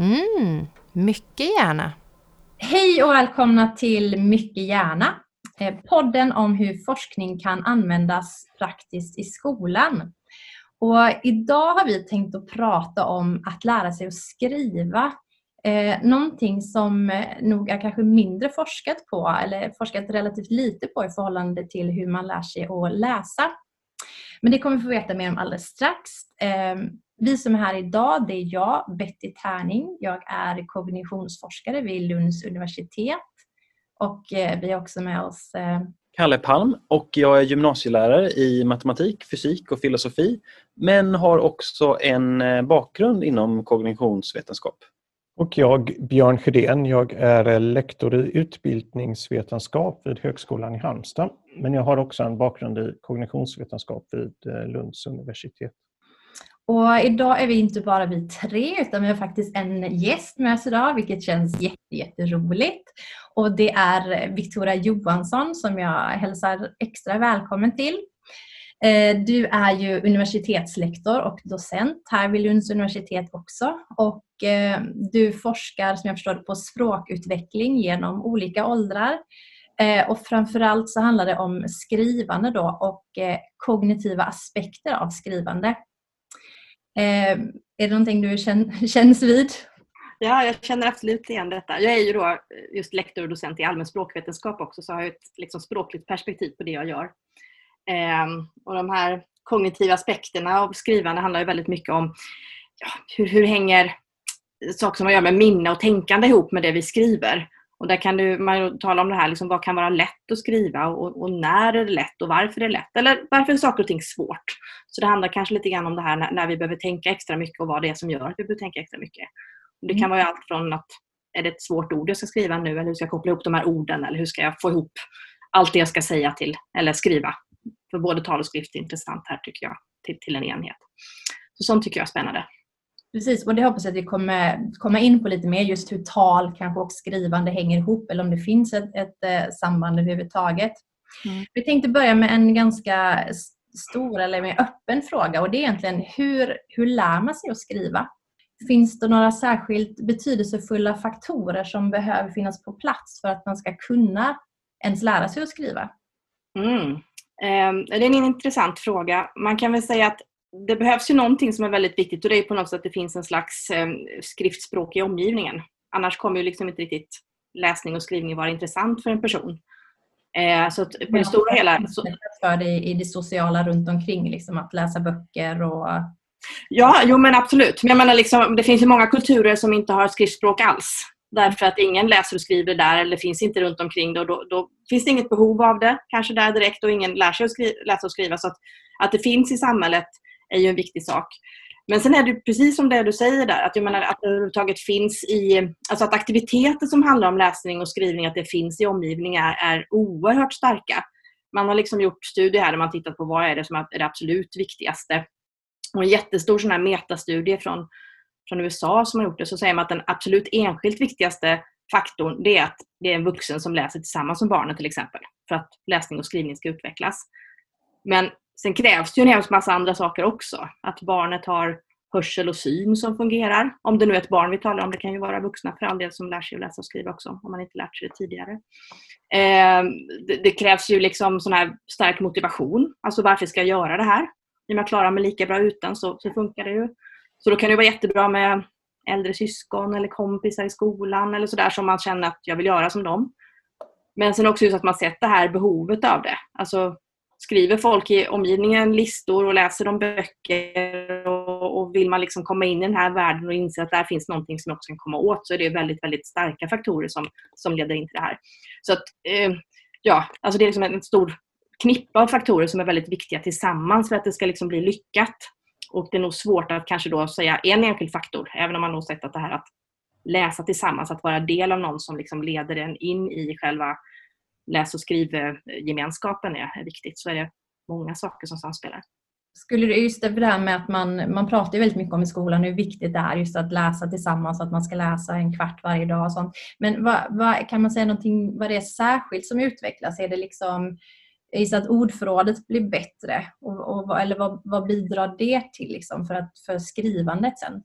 Mm, mycket gärna. Hej och välkomna till Mycket gärna. Eh, podden om hur forskning kan användas praktiskt i skolan. Och idag har vi tänkt att prata om att lära sig att skriva. Eh, någonting som eh, nog är kanske mindre forskat på eller forskat relativt lite på i förhållande till hur man lär sig att läsa. Men det kommer vi få veta mer om alldeles strax. Eh, vi som är här idag, det är jag, Betty Tärning. Jag är kognitionsforskare vid Lunds universitet. Och eh, vi har också med oss eh, Kalle Palm och jag är gymnasielärare i matematik, fysik och filosofi men har också en eh, bakgrund inom kognitionsvetenskap. Och jag, Björn Sjödén, jag är lektor i utbildningsvetenskap vid Högskolan i Halmstad. Men jag har också en bakgrund i kognitionsvetenskap vid Lunds universitet. Och idag är vi inte bara vi tre utan vi har faktiskt en gäst med oss idag vilket känns jätteroligt. Och det är Victoria Johansson som jag hälsar extra välkommen till. Eh, du är ju universitetslektor och docent här vid Lunds universitet också. Och eh, du forskar som jag förstår på språkutveckling genom olika åldrar. Eh, och framförallt så handlar det om skrivande då och kognitiva aspekter av skrivande. Eh, är det någonting du känns vid? Ja, jag känner absolut igen detta. Jag är ju då eh, just lektor och docent i allmän språkvetenskap också så har jag ett liksom, språkligt perspektiv på det jag gör. Eh, och de här kognitiva aspekterna av skrivande handlar ju väldigt mycket om ja, hur, hur hänger saker som har att göra med minne och tänkande ihop med det vi skriver. Och där kan du, man tala om det här, liksom, vad kan vara lätt att skriva och, och, när är det lätt och varför är det lätt? Eller varför är saker och ting svårt? Så det handlar kanske lite grann om det här när, när vi behöver tänka extra mycket och vad det är som gör att vi behöver tänka extra mycket. Och det kan mm. vara allt från att är det ett svårt ord jag ska skriva nu eller hur ska jag koppla ihop de här orden eller hur ska jag få ihop allt det jag ska säga till eller skriva. För både tal och skrift är intressant här tycker jag, till, till en enhet. Så sånt tycker jag är spännande. Precis, och det hoppas jag att vi kommer komma in på lite mer, just hur tal kanske och skrivande hänger ihop eller om det finns ett, ett eh, samband överhuvudtaget. Mm. Vi tänkte börja med en ganska stor eller mer öppen fråga och det är egentligen hur, hur lär man sig att skriva? Finns det några särskilt betydelsefulla faktorer som behöver finnas på plats för att man ska kunna ens lära sig att skriva? Mm. Ehm, det är en intressant fråga. Man kan väl säga att det behövs ju någonting som är väldigt viktigt och det är på något sätt att det finns en slags eh, skriftspråk i omgivningen. Annars kommer ju liksom inte riktigt läsning och skrivning vara intressant för en person. Eh, så på det stora hela... Så... För det i det sociala runt omkring, liksom att läsa böcker och... Ja, jo men absolut. Men jag menar liksom, det finns ju många kulturer som inte har skriftspråk alls. Därför att ingen läser och skriver där eller finns inte runt omkring det och då, då finns det inget behov av det kanske där direkt och ingen lär sig att skriva, läsa och skriva. Så att, att det finns i samhället är ju en viktig sak. Men sen är det precis som det du säger där, att, jag menar, att det överhuvudtaget finns i, alltså att aktiviteter som handlar om läsning och skrivning, att det finns i omgivningen är, är oerhört starka. Man har liksom gjort studier här där man tittat på vad är det som är det absolut viktigaste. Och en jättestor sån här metastudie från, från USA som har gjort det, så säger man att den absolut enskilt viktigaste faktorn det är att det är en vuxen som läser tillsammans med barnen till exempel, för att läsning och skrivning ska utvecklas. Men Sen krävs det ju en hemsk massa andra saker också. Att barnet har hörsel och syn som fungerar. Om det nu är ett barn vi talar om, det kan ju vara vuxna för all del som lär sig att läsa och skriva också, om man inte lärt sig det tidigare. Eh, det, det, krävs ju liksom sån här stark motivation, alltså varför ska jag göra det här? Om jag klarar mig lika bra utan så, så funkar det ju. Så då kan det vara jättebra med äldre syskon eller kompisar i skolan eller sådär som man känner att jag vill göra som dem. Men sen också just att man sett det här behovet av det. Alltså skriver folk i omgivningen listor och läser de böcker och, och, vill man liksom komma in i den här världen och inse att där finns någonting som också kan komma åt så är det väldigt, väldigt starka faktorer som, som leder in till det här. Så att, eh, ja, alltså det är liksom en stor knippa av faktorer som är väldigt viktiga tillsammans för att det ska liksom bli lyckat. Och det är nog svårt att kanske då säga en enskild faktor, även om man nog sett att det här att läsa tillsammans, att vara del av någon som liksom leder en in i själva läs och skrivgemenskapen är, är viktigt så är det många saker som samspelar. Skulle du, just det här med att man, man pratar väldigt mycket om i skolan hur viktigt det är just att läsa tillsammans, att man ska läsa en kvart varje dag och sånt. Men vad, vad, kan man säga någonting vad det är särskilt som utvecklas? Är det liksom så att ordförrådet blir bättre? Och, och, eller vad, vad bidrar det till liksom för, att, för skrivandet sen?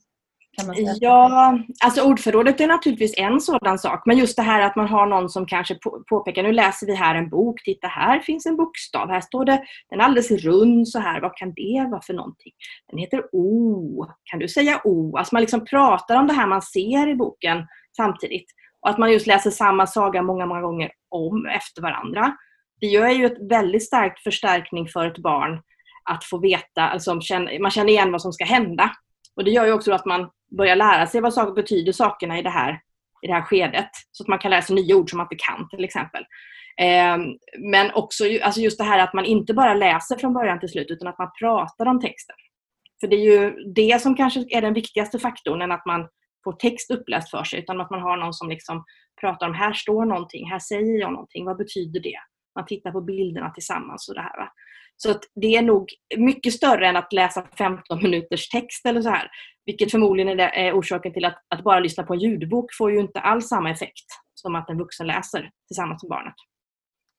Kan man säga. Ja, alltså ordförrådet är naturligtvis en sådan sak. Men just det här att man har någon som kanske på, påpekar, nu läser vi här en bok, titta här finns en bokstav, här står det, den är alldeles rund så här, vad kan det vara för någonting? Den heter O, kan du säga O? Alltså man liksom pratar om det här man ser i boken samtidigt. Och att man just läser samma saga många, många gånger om efter varandra. Det gör ju ett väldigt starkt förstärkning för ett barn att få veta, alltså man känner igen vad som ska hända. Och Det gör ju också att man börjar lära sig vad saker betyder sakerna i det här, i det här skedet. Så att man kan lära sig nya ord som man inte kan till exempel. Eh, men också alltså just det här att man inte bara läser från början till slut utan att man pratar om texten. För det är ju det som kanske är den viktigaste faktorn än att man får text uppläst för sig utan att man har någon som liksom pratar om här står någonting, här säger jag någonting, vad betyder det? Man tittar på bilderna tillsammans och det här. Va? Så att det är nog mycket större än att läsa 15 minuters text eller så här. Vilket förmodligen är, det, är orsaken till att, att bara lyssna på en ljudbok får ju inte alls samma effekt som att en vuxen läser tillsammans med barnet.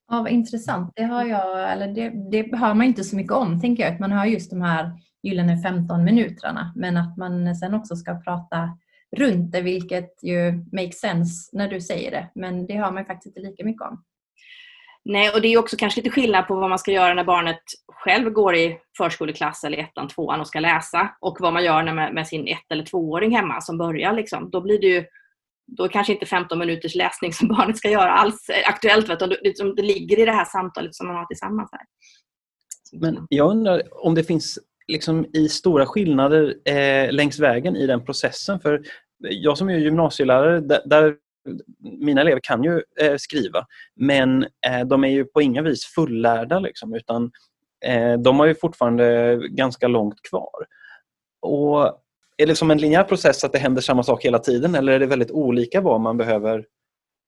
Ja, vad intressant. Det, har jag, eller det, det hör man inte så mycket om, tänker jag. Man hör just de här gyllene 15 minuterna. Men att man sen också ska prata runt det, vilket ju makes sense när du säger det. Men det hör man faktiskt inte lika mycket om. Nej, och det är också kanske lite skillnad på vad man ska göra när barnet själv går i förskoleklass eller ettan, tvåan och ska läsa och vad man gör med, med sin ett eller tvååring hemma som börjar. Liksom. Då blir det ju då är kanske inte 15 minuters läsning som barnet ska göra alls aktuellt. Vet du? Det, liksom, det ligger i det här samtalet som man har tillsammans. Här. Men jag undrar om det finns liksom i stora skillnader eh, längs vägen i den processen. För jag som är gymnasielärare, där, där mina elever kan ju eh, skriva men eh, de är ju på inga vis fullärda liksom, utan eh, de har ju fortfarande ganska långt kvar. Och är det som en linjär process att det händer samma sak hela tiden eller är det väldigt olika vad man behöver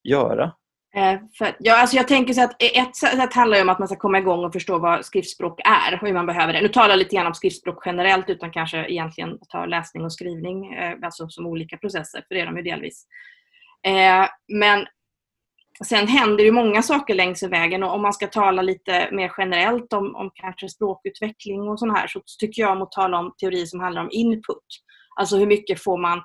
göra? Eh, för, ja, alltså jag tänker så att e, ett sätt handlar om att man ska komma igång och förstå vad skriftspråk är och hur man behöver det. Nu talar jag lite grann om skriftspråk generellt utan kanske egentligen ta läsning och skrivning eh, alltså som olika processer, för det är de ju delvis. Eh, men sen händer ju många saker längs vägen och om man ska tala lite mer generellt om, om kanske språkutveckling och sånt här så tycker jag om att tala om teori som handlar om input. Alltså hur mycket får man,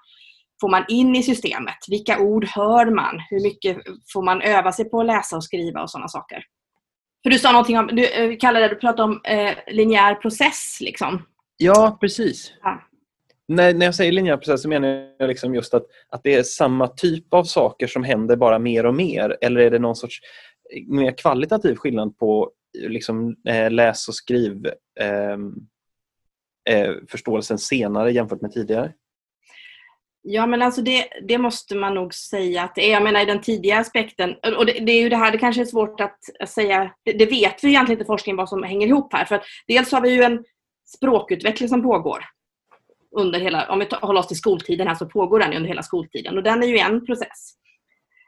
får man in i systemet? Vilka ord hör man? Hur mycket får man öva sig på att läsa och skriva och sådana saker? För du sa någonting om, du eh, kallade det, du pratade om eh, linjär process liksom. Ja, precis. Ja. När, när jag säger linjär process så menar jag liksom just att, att det är samma typ av saker som händer bara mer och mer eller är det någon sorts mer kvalitativ skillnad på liksom, eh, läs och skriv eh, eh, förståelsen senare jämfört med tidigare? Ja men alltså det, det måste man nog säga att det är. Jag menar i den tidiga aspekten, och det, det är ju det här, det kanske är svårt att säga, det, det vet vi egentligen inte forskningen vad som hänger ihop här. För att dels har vi ju en språkutveckling som pågår under hela, om vi håller oss till skoltiden här så pågår den under hela skoltiden och den är ju en process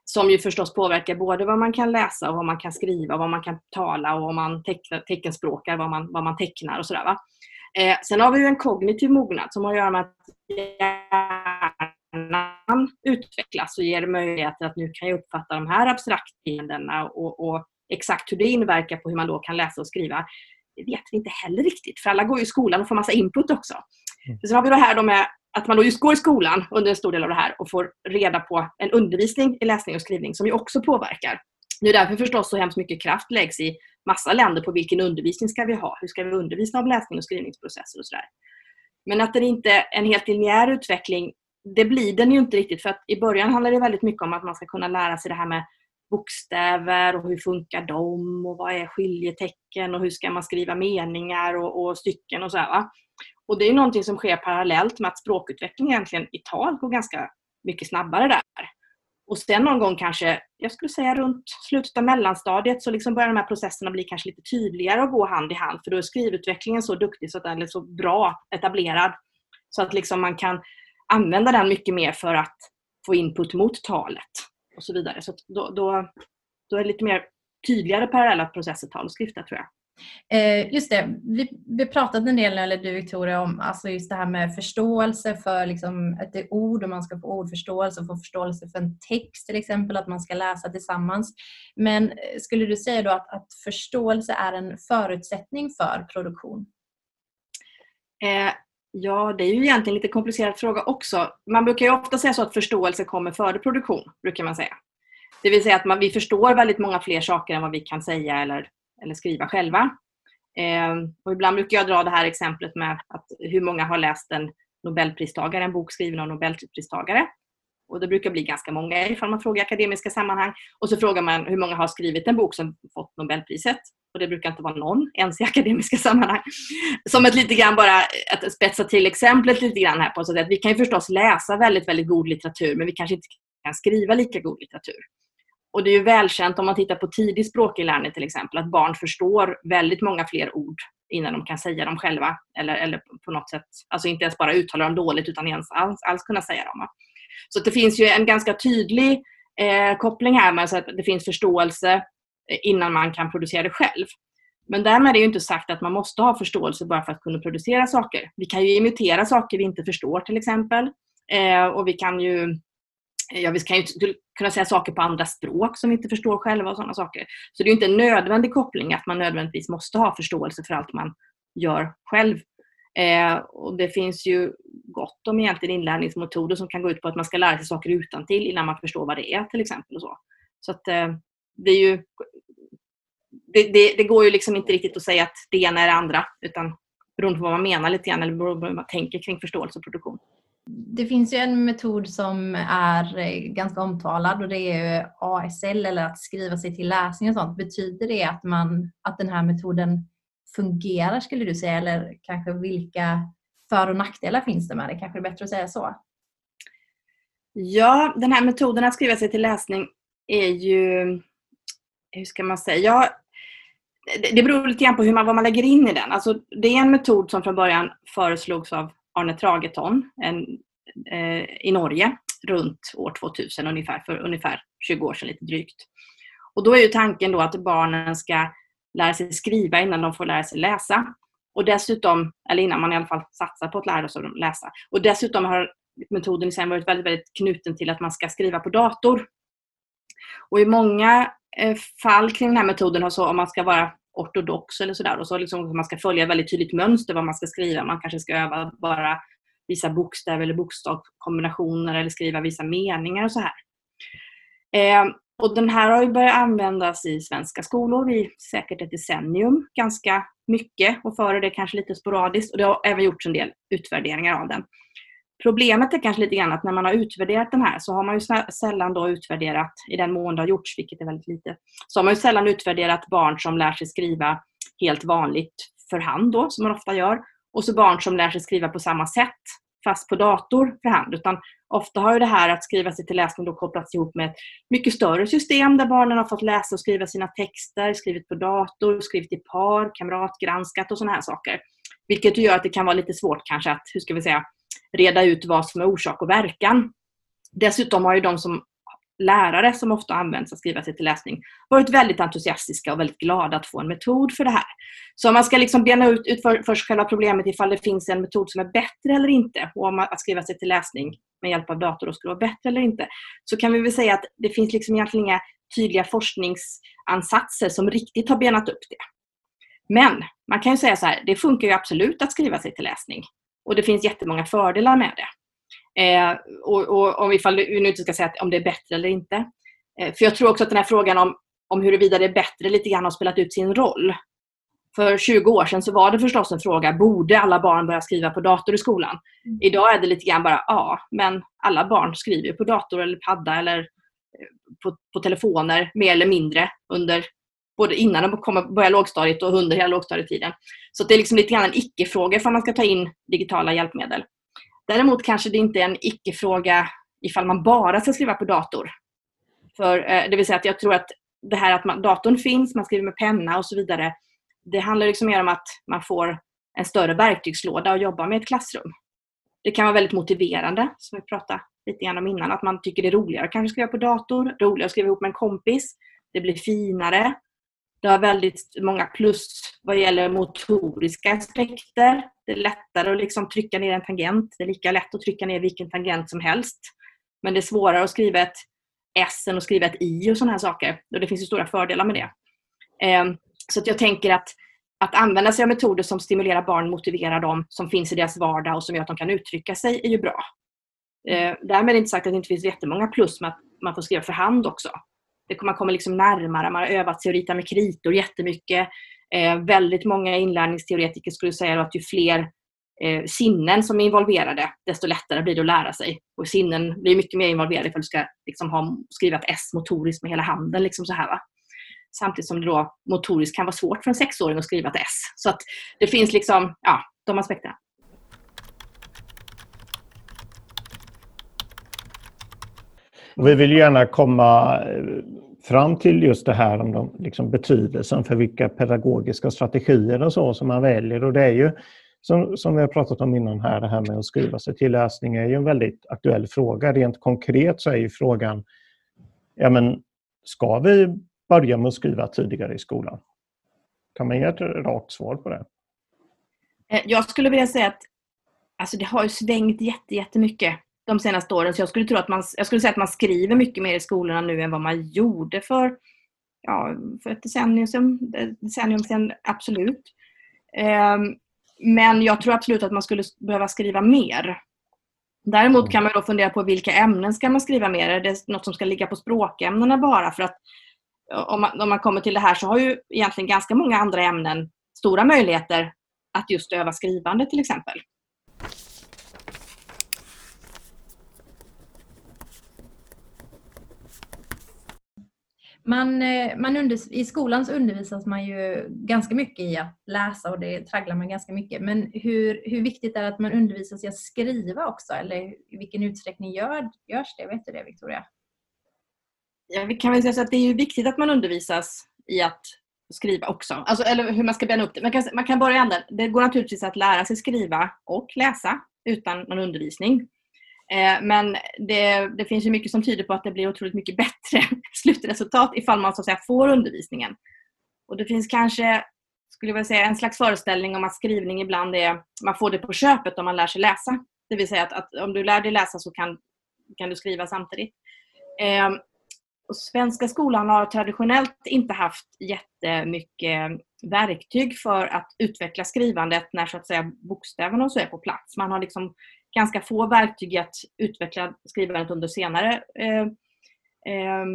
som ju förstås påverkar både vad man kan läsa och vad man kan skriva, vad man kan tala och vad man teckna, teckenspråkar, vad man, vad man tecknar och sådär. Va? Eh, sen har vi ju en kognitiv mognad som har att göra med att hjärnan utvecklas och ger möjligheter att nu kan jag uppfatta de här abstrakta och, och exakt hur det inverkar på hur man då kan läsa och skriva det vet vi inte heller riktigt för alla går ju i skolan och får massa input också. Mm. Sen har vi det här då med att man då just går i skolan under en stor del av det här och får reda på en undervisning i läsning och skrivning som ju också påverkar. Det är därför förstås så hemskt mycket kraft läggs i massa länder på vilken undervisning ska vi ha? Hur ska vi undervisa om läsning och skrivningsprocesser och sådär. Men att det inte är en helt linjär utveckling, det blir den ju inte riktigt för att i början handlar det väldigt mycket om att man ska kunna lära sig det här med bokstäver och hur funkar de och vad är skiljetecken och hur ska man skriva meningar och, och stycken och så här. Och det är någonting som sker parallellt med att språkutveckling egentligen i tal går ganska mycket snabbare där. Och sen någon gång kanske, jag skulle säga runt slutet av mellanstadiet så liksom börjar de här processerna bli kanske lite tydligare och gå hand i hand för då är skrivutvecklingen så duktig, så att den är så bra etablerad så att liksom man kan använda den mycket mer för att få input mot talet och så vidare. Så då, då, då är det lite mer tydligare parallella processer tal och skrift tror jag. Eh, just det, vi, vi pratat en del, eller du Victoria, om alltså just det här med förståelse för liksom är ord och man ska få ordförståelse och få förståelse för en text till exempel, att man ska läsa tillsammans. Men eh, skulle du säga då att, att förståelse är en förutsättning för produktion? Eh, Ja, det är ju egentligen en lite komplicerad fråga också. Man brukar ju ofta säga så att förståelse kommer före produktion, brukar man säga. Det vill säga att man, vi förstår väldigt många fler saker än vad vi kan säga eller, eller skriva själva. Eh, och ibland brukar jag dra det här exemplet med att hur många har läst en Nobelpristagare, en bok skriven av Nobelpristagare. Och det brukar bli ganska många ifall man frågar i akademiska sammanhang. Och så frågar man hur många har skrivit en bok som fått Nobelpriset. Och det brukar inte vara någon ens i akademiska sammanhang. Som ett lite grann bara, att spetsa till exemplet lite grann här på så att vi kan ju förstås läsa väldigt, väldigt god litteratur men vi kanske inte kan skriva lika god litteratur. Och det är ju välkänt om man tittar på tidig språkinlärning till exempel att barn förstår väldigt många fler ord innan de kan säga dem själva. Eller, eller på något sätt, alltså inte ens bara uttala dem dåligt utan ens alls, alls kunna säga dem. Så det finns ju en ganska tydlig eh, koppling här med så att det finns förståelse eh, innan man kan producera det själv. Men därmed är det ju inte sagt att man måste ha förståelse bara för att kunna producera saker. Vi kan ju imitera saker vi inte förstår till exempel. Eh, och vi kan ju Eh, ja, vi kan ju kunna säga saker på andra språk som vi inte förstår själva och sådana saker. Så det är inte en nödvändig koppling att man nödvändigtvis måste ha förståelse för allt man gör själv. Eh, och det finns ju gott om egentligen inlärningsmetoder som kan gå ut på att man ska lära sig saker utan till innan man förstår vad det är till exempel. Och så så att, eh, det, är ju, det, det, det, går ju liksom inte riktigt att säga att det ena är det andra utan beroende på vad man menar lite grann eller beroende på hur man tänker kring förståelse och produktion. Det finns ju en metod som är eh, ganska omtalad och det är ASL eller att skriva sig till läsning och sånt. Betyder det att, man, att den här metoden fungerar skulle du säga eller kanske vilka för och nackdelar finns det med det? Kanske är det bättre att säga så? Ja, den här metoden att skriva sig till läsning är ju, hur ska man säga, ja, det beror lite grann på hur man, vad man lägger in i den. Alltså, det är en metod som från början föreslogs av Arne Trageton en, eh, i Norge runt år 2000 ungefär, för ungefär 20 år sedan lite drygt. Och då är ju tanken då att barnen ska lära sig skriva innan de får lära sig läsa. Och dessutom, eller innan man i alla fall satsar på att lära sig läsa. Och dessutom har metoden sen varit väldigt, väldigt knuten till att man ska skriva på dator. Och i många eh, fall kring den här metoden, så, om man ska vara ortodox eller sådär, och så liksom man ska följa ett väldigt tydligt mönster vad man ska skriva. Man kanske ska öva bara vissa bokstäver eller bokstavskombinationer eller skriva vissa meningar och så här. Eh, och den här har ju börjat användas i svenska skolor i säkert ett decennium ganska mycket och före det kanske lite sporadiskt och det har även gjorts en del utvärderingar av den. Problemet är kanske lite grann att när man har utvärderat den här så har man ju sällan då utvärderat, i den mån det har gjorts, vilket är väldigt lite, så har man ju sällan utvärderat barn som lär sig skriva helt vanligt för hand då, som man ofta gör, och så barn som lär sig skriva på samma sätt fast på dator för hand. Utan ofta har ju det här att skriva sig till läsning då kopplats ihop med ett mycket större system där barnen har fått läsa och skriva sina texter, skrivit på dator, skrivit i par, kamratgranskat och sådana här saker. Vilket gör att det kan vara lite svårt kanske att, hur ska vi säga, reda ut vad som är orsak och verkan. Dessutom har ju de som lärare som ofta används att skriva sig till läsning varit väldigt entusiastiska och väldigt glada att få en metod för det här. Så om man ska liksom bena ut, ut för, först själva problemet ifall det finns en metod som är bättre eller inte och om att skriva sig till läsning med hjälp av dator skulle vara bättre eller inte så kan vi väl säga att det finns liksom egentligen inga tydliga forskningsansatser som riktigt har benat upp det. Men man kan ju säga så här, det funkar ju absolut att skriva sig till läsning och det finns jättemånga fördelar med det. Eh, och, och om ifall vi nu inte ska säga om det är bättre eller inte. Eh, för jag tror också att den här frågan om, om huruvida det är bättre lite grann har spelat ut sin roll. För 20 år sedan så var det förstås en fråga, borde alla barn börja skriva på dator i skolan? Mm. Idag är det lite grann bara, ja, men alla barn skriver på dator eller padda eller eh, på, på telefoner mer eller mindre under både innan de kommer lågstadiet och under hela lågstadietiden. Så det är liksom lite grann en icke-fråga ifall man ska ta in digitala hjälpmedel. Däremot kanske det inte är en icke-fråga ifall man bara ska skriva på dator. För, eh, det vill säga att jag tror att det här att man, datorn finns, man skriver med penna och så vidare. Det handlar liksom mer om att man får en större verktygslåda att jobba med i ett klassrum. Det kan vara väldigt motiverande, som vi pratade lite grann om innan, att man tycker det är roligare att kanske skriva på dator, roligare att skriva ihop med en kompis. Det blir finare. Det har väldigt många plus vad gäller motoriska aspekter. Det är lättare att liksom trycka ner en tangent. Det är lika lätt att trycka ner vilken tangent som helst. Men det är svårare att skriva ett S än att skriva ett I och sådana här saker. Och det finns ju stora fördelar med det. Ehm, så att jag tänker att att använda sig av metoder som stimulerar barn, motiverar dem, som finns i deras vardag och som gör att de kan uttrycka sig är ju bra. Eh, därmed är det inte sagt att det inte finns jättemånga plus med att man får skriva för hand också. Det, man kommer liksom närmare, man har övat sig att rita med kritor jättemycket. Eh, väldigt många inlärningsteoretiker skulle säga att ju fler eh, sinnen som är involverade, desto lättare blir det att lära sig. Och sinnen blir mycket mer involverade för att du ska liksom ha, skriva ett S motoriskt med hela handen. Liksom så här, va? Samtidigt som det då motoriskt kan vara svårt för en sexåring att skriva ett S. Så att det finns liksom, ja, de aspekterna. Vi vill gärna komma eh, fram till just det här om de, liksom betydelsen för vilka pedagogiska strategier och så som man väljer. Och det är ju som, som vi har pratat om innan här, det här med att skriva sig till läsning är ju en väldigt aktuell fråga. Rent konkret så är ju frågan, ja men ska vi börja med att skriva tidigare i skolan? Kan man ge ett rakt svar på det? Eh, jag skulle vilja säga att alltså det har ju svängt jättemycket de senaste åren. Så jag skulle, tro att man, jag skulle säga att man skriver mycket mer i skolorna nu än vad man gjorde för, ja, för ett decennium sedan. Decennium sedan absolut. Um, men jag tror absolut att man skulle behöva skriva mer. Däremot kan man då fundera på vilka ämnen ska man skriva mer? Är det något som ska ligga på språkämnena bara? För att om man, om man kommer till det här så har ju egentligen ganska många andra ämnen stora möjligheter att just öva skrivande till exempel. Man, eh, man under, I skolan så undervisas man ju ganska mycket i att läsa och det tragglar man ganska mycket. Men hur, hur viktigt är det att man undervisas i att skriva också? Eller i vilken utsträckning gör, görs det? Vet du det Victoria? Ja, vi kan väl säga så att det är ju viktigt att man undervisas i att skriva också. Alltså, eller hur man ska bena upp det. Man kan, man kan börja änden. Det går naturligtvis att lära sig skriva och läsa utan någon undervisning. Eh, men det, det, finns ju mycket som tyder på att det blir otroligt mycket bättre slutresultat ifall man så att säga får undervisningen. Och det finns kanske, skulle jag vilja säga, en slags föreställning om att skrivning ibland är, man får det på köpet om man lär sig läsa. Det vill säga att, att om du lär dig läsa så kan, kan du skriva samtidigt. Eh, och svenska skolan har traditionellt inte haft jättemycket verktyg för att utveckla skrivandet när så att säga bokstäverna och så är på plats. Man har liksom ganska få verktyg i att utveckla skrivandet under senare eh, eh,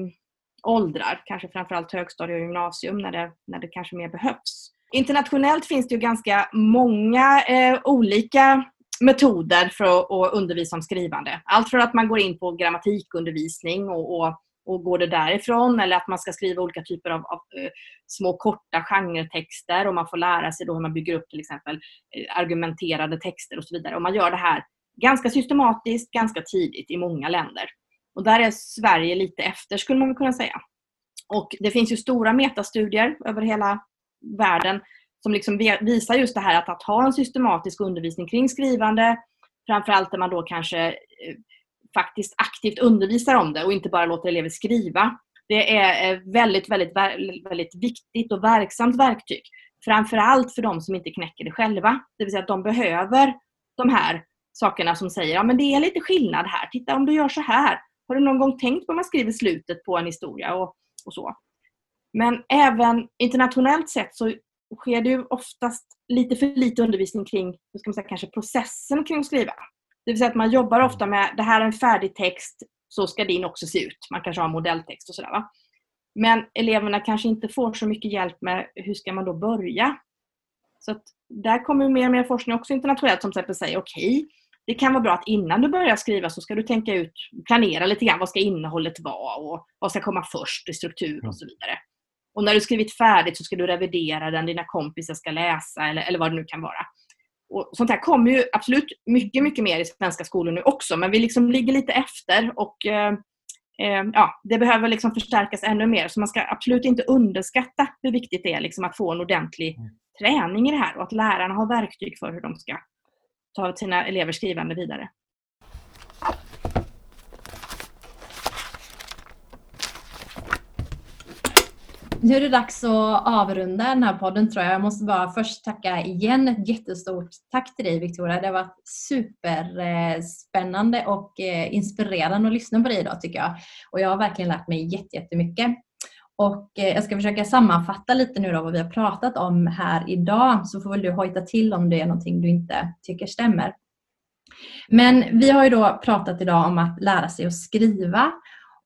åldrar, kanske framförallt högstadie och gymnasium när det, när det kanske mer behövs. Internationellt finns det ju ganska många eh, olika metoder för att, att, undervisa om skrivande. Allt från att man går in på grammatikundervisning och, och, och går det därifrån eller att man ska skriva olika typer av, av eh, små korta genretexter och man får lära sig då hur man bygger upp till exempel eh, argumenterade texter och så vidare. Och man gör det här ganska systematiskt, ganska tidigt i många länder. Och där är Sverige lite efter skulle man kunna säga. Och det finns ju stora metastudier över hela världen som liksom visar just det här att, att ha en systematisk undervisning kring skrivande, framförallt där man då kanske eh, faktiskt aktivt undervisar om det och inte bara låter elever skriva. Det är eh, väldigt, väldigt, väldigt viktigt och verksamt verktyg. Framförallt för de som inte knäcker det själva. Det vill säga att de behöver de här sakerna som säger ja det är lite skillnad här. Titta om du gör så här. Har du någon gång tänkt på vad man skriver slutet på en historia och, och så. Men även internationellt sett så sker det ju oftast lite för lite undervisning kring hur ska man säga, kanske processen kring att skriva. Det vill säga att man jobbar ofta med det här är en färdig text, så ska din också se ut. Man kanske har modelltext och sådär. Va? Men eleverna kanske inte får så mycket hjälp med hur ska man då börja. Så att där kommer mer och mer forskning också internationellt som till exempel säger okej, okay, det kan vara bra att innan du börjar skriva så ska du tänka ut, planera lite grann. Vad ska innehållet vara och vad ska komma först i struktur och så vidare. Och när du skrivit färdigt så ska du revidera den, dina kompisar ska läsa eller, eller vad det nu kan vara. Och sånt här kommer ju absolut mycket, mycket mer i svenska skolor nu också, men vi liksom ligger lite efter och eh, eh, ja, det behöver liksom förstärkas ännu mer. Så man ska absolut inte underskatta hur viktigt det är liksom att få en ordentlig mm. träning i det här och att lärarna har verktyg för hur de ska ta sina elevers skrivande vidare. Nu är det dags att avrunda den här podden tror jag. Jag måste bara först tacka igen ett jättestort tack till dig Victoria. Det har varit superspännande och eh, inspirerande att lyssna på dig idag tycker jag. Och jag har verkligen lärt mig jättemycket. Och eh, jag ska försöka sammanfatta lite nu då vad vi har pratat om här idag så får väl du hojta till om det är någonting du inte tycker stämmer. Men vi har ju då pratat idag om att lära sig att skriva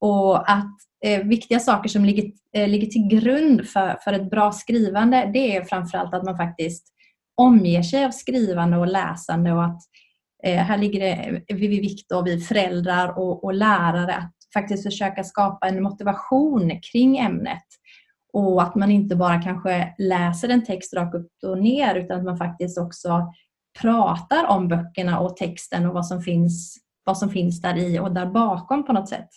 och att eh, viktiga saker som ligger, eh, ligger till grund för, för ett bra skrivande det är framförallt att man faktiskt omger sig av skrivande och läsande och att eh, här ligger det vid vikt då, vi föräldrar och, och lärare att faktiskt försöka skapa en motivation kring ämnet och att man inte bara kanske läser en text rakt upp och ner utan att man faktiskt också pratar om böckerna och texten och vad som finns, vad som finns där i och där bakom på något sätt.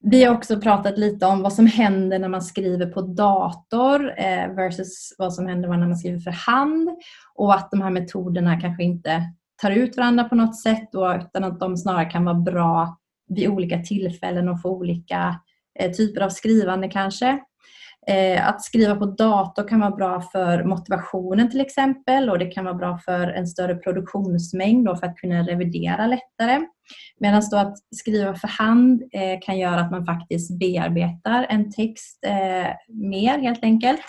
Vi har också pratat lite om vad som händer när man skriver på dator eh, versus vad som händer när man skriver för hand och att de här metoderna kanske inte tar ut varandra på något sätt utan att de snarare kan vara bra vid olika tillfällen och för olika eh, typer av skrivande kanske. Eh, att skriva på dator kan vara bra för motivationen till exempel och det kan vara bra för en större produktionsmängd för att kunna revidera lättare. Medan då att skriva för hand eh, kan göra att man faktiskt bearbetar en text eh, mer helt enkelt.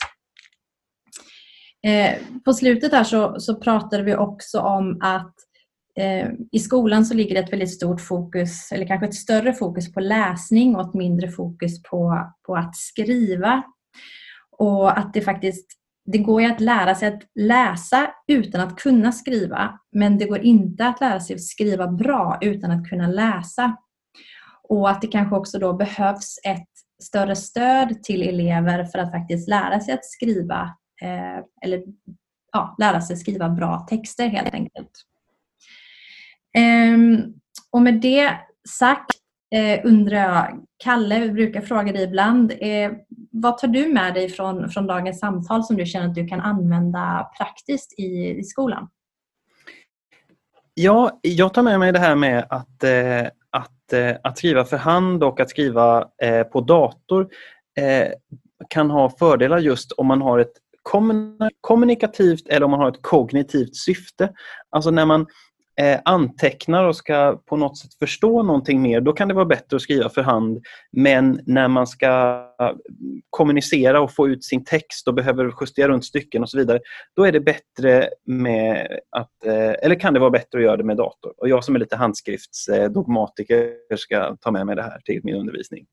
Eh, på slutet här så, så pratade vi också om att Eh, I skolan så ligger det ett väldigt stort fokus, eller kanske ett större fokus på läsning och ett mindre fokus på, på att skriva. Och att det faktiskt det går ju att lära sig att läsa utan att kunna skriva, men det går inte att lära sig att skriva bra utan att kunna läsa. Och att det kanske också då behövs ett större stöd till elever för att faktiskt lära sig att skriva eh, eller ja, lära sig skriva bra texter helt enkelt. Um, och med det sagt eh, undrar jag, Kalle, vi brukar fråga dig ibland, eh, vad tar du med dig från, från dagens samtal som du känner att du kan använda praktiskt i, i skolan? Ja, jag tar med mig det här med att, eh, att, att skriva för hand och att skriva på dator kan ha fördelar just om man har ett kommunikativt eller om man har ett kognitivt syfte. Alltså när man Eh, antecknar och ska på något sätt förstå någonting mer, då kan det vara bättre att skriva för hand. Men när man ska kommunicera och få ut sin text och behöver justera runt stycken och så vidare, då är det bättre med att, eh, eller kan det vara bättre att göra det med dator. Och jag som är lite handskriftsdogmatiker ska ta med mig det här till min undervisning.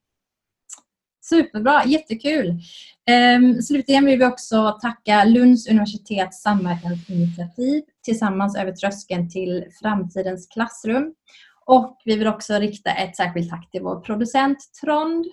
Superbra, jättekul. Ehm, slutligen vill vi också tacka Lunds universitets samverkansinitiativ Tillsammans över tröskeln till framtidens klassrum. Och vi vill också rikta ett särskilt tack till vår producent Trond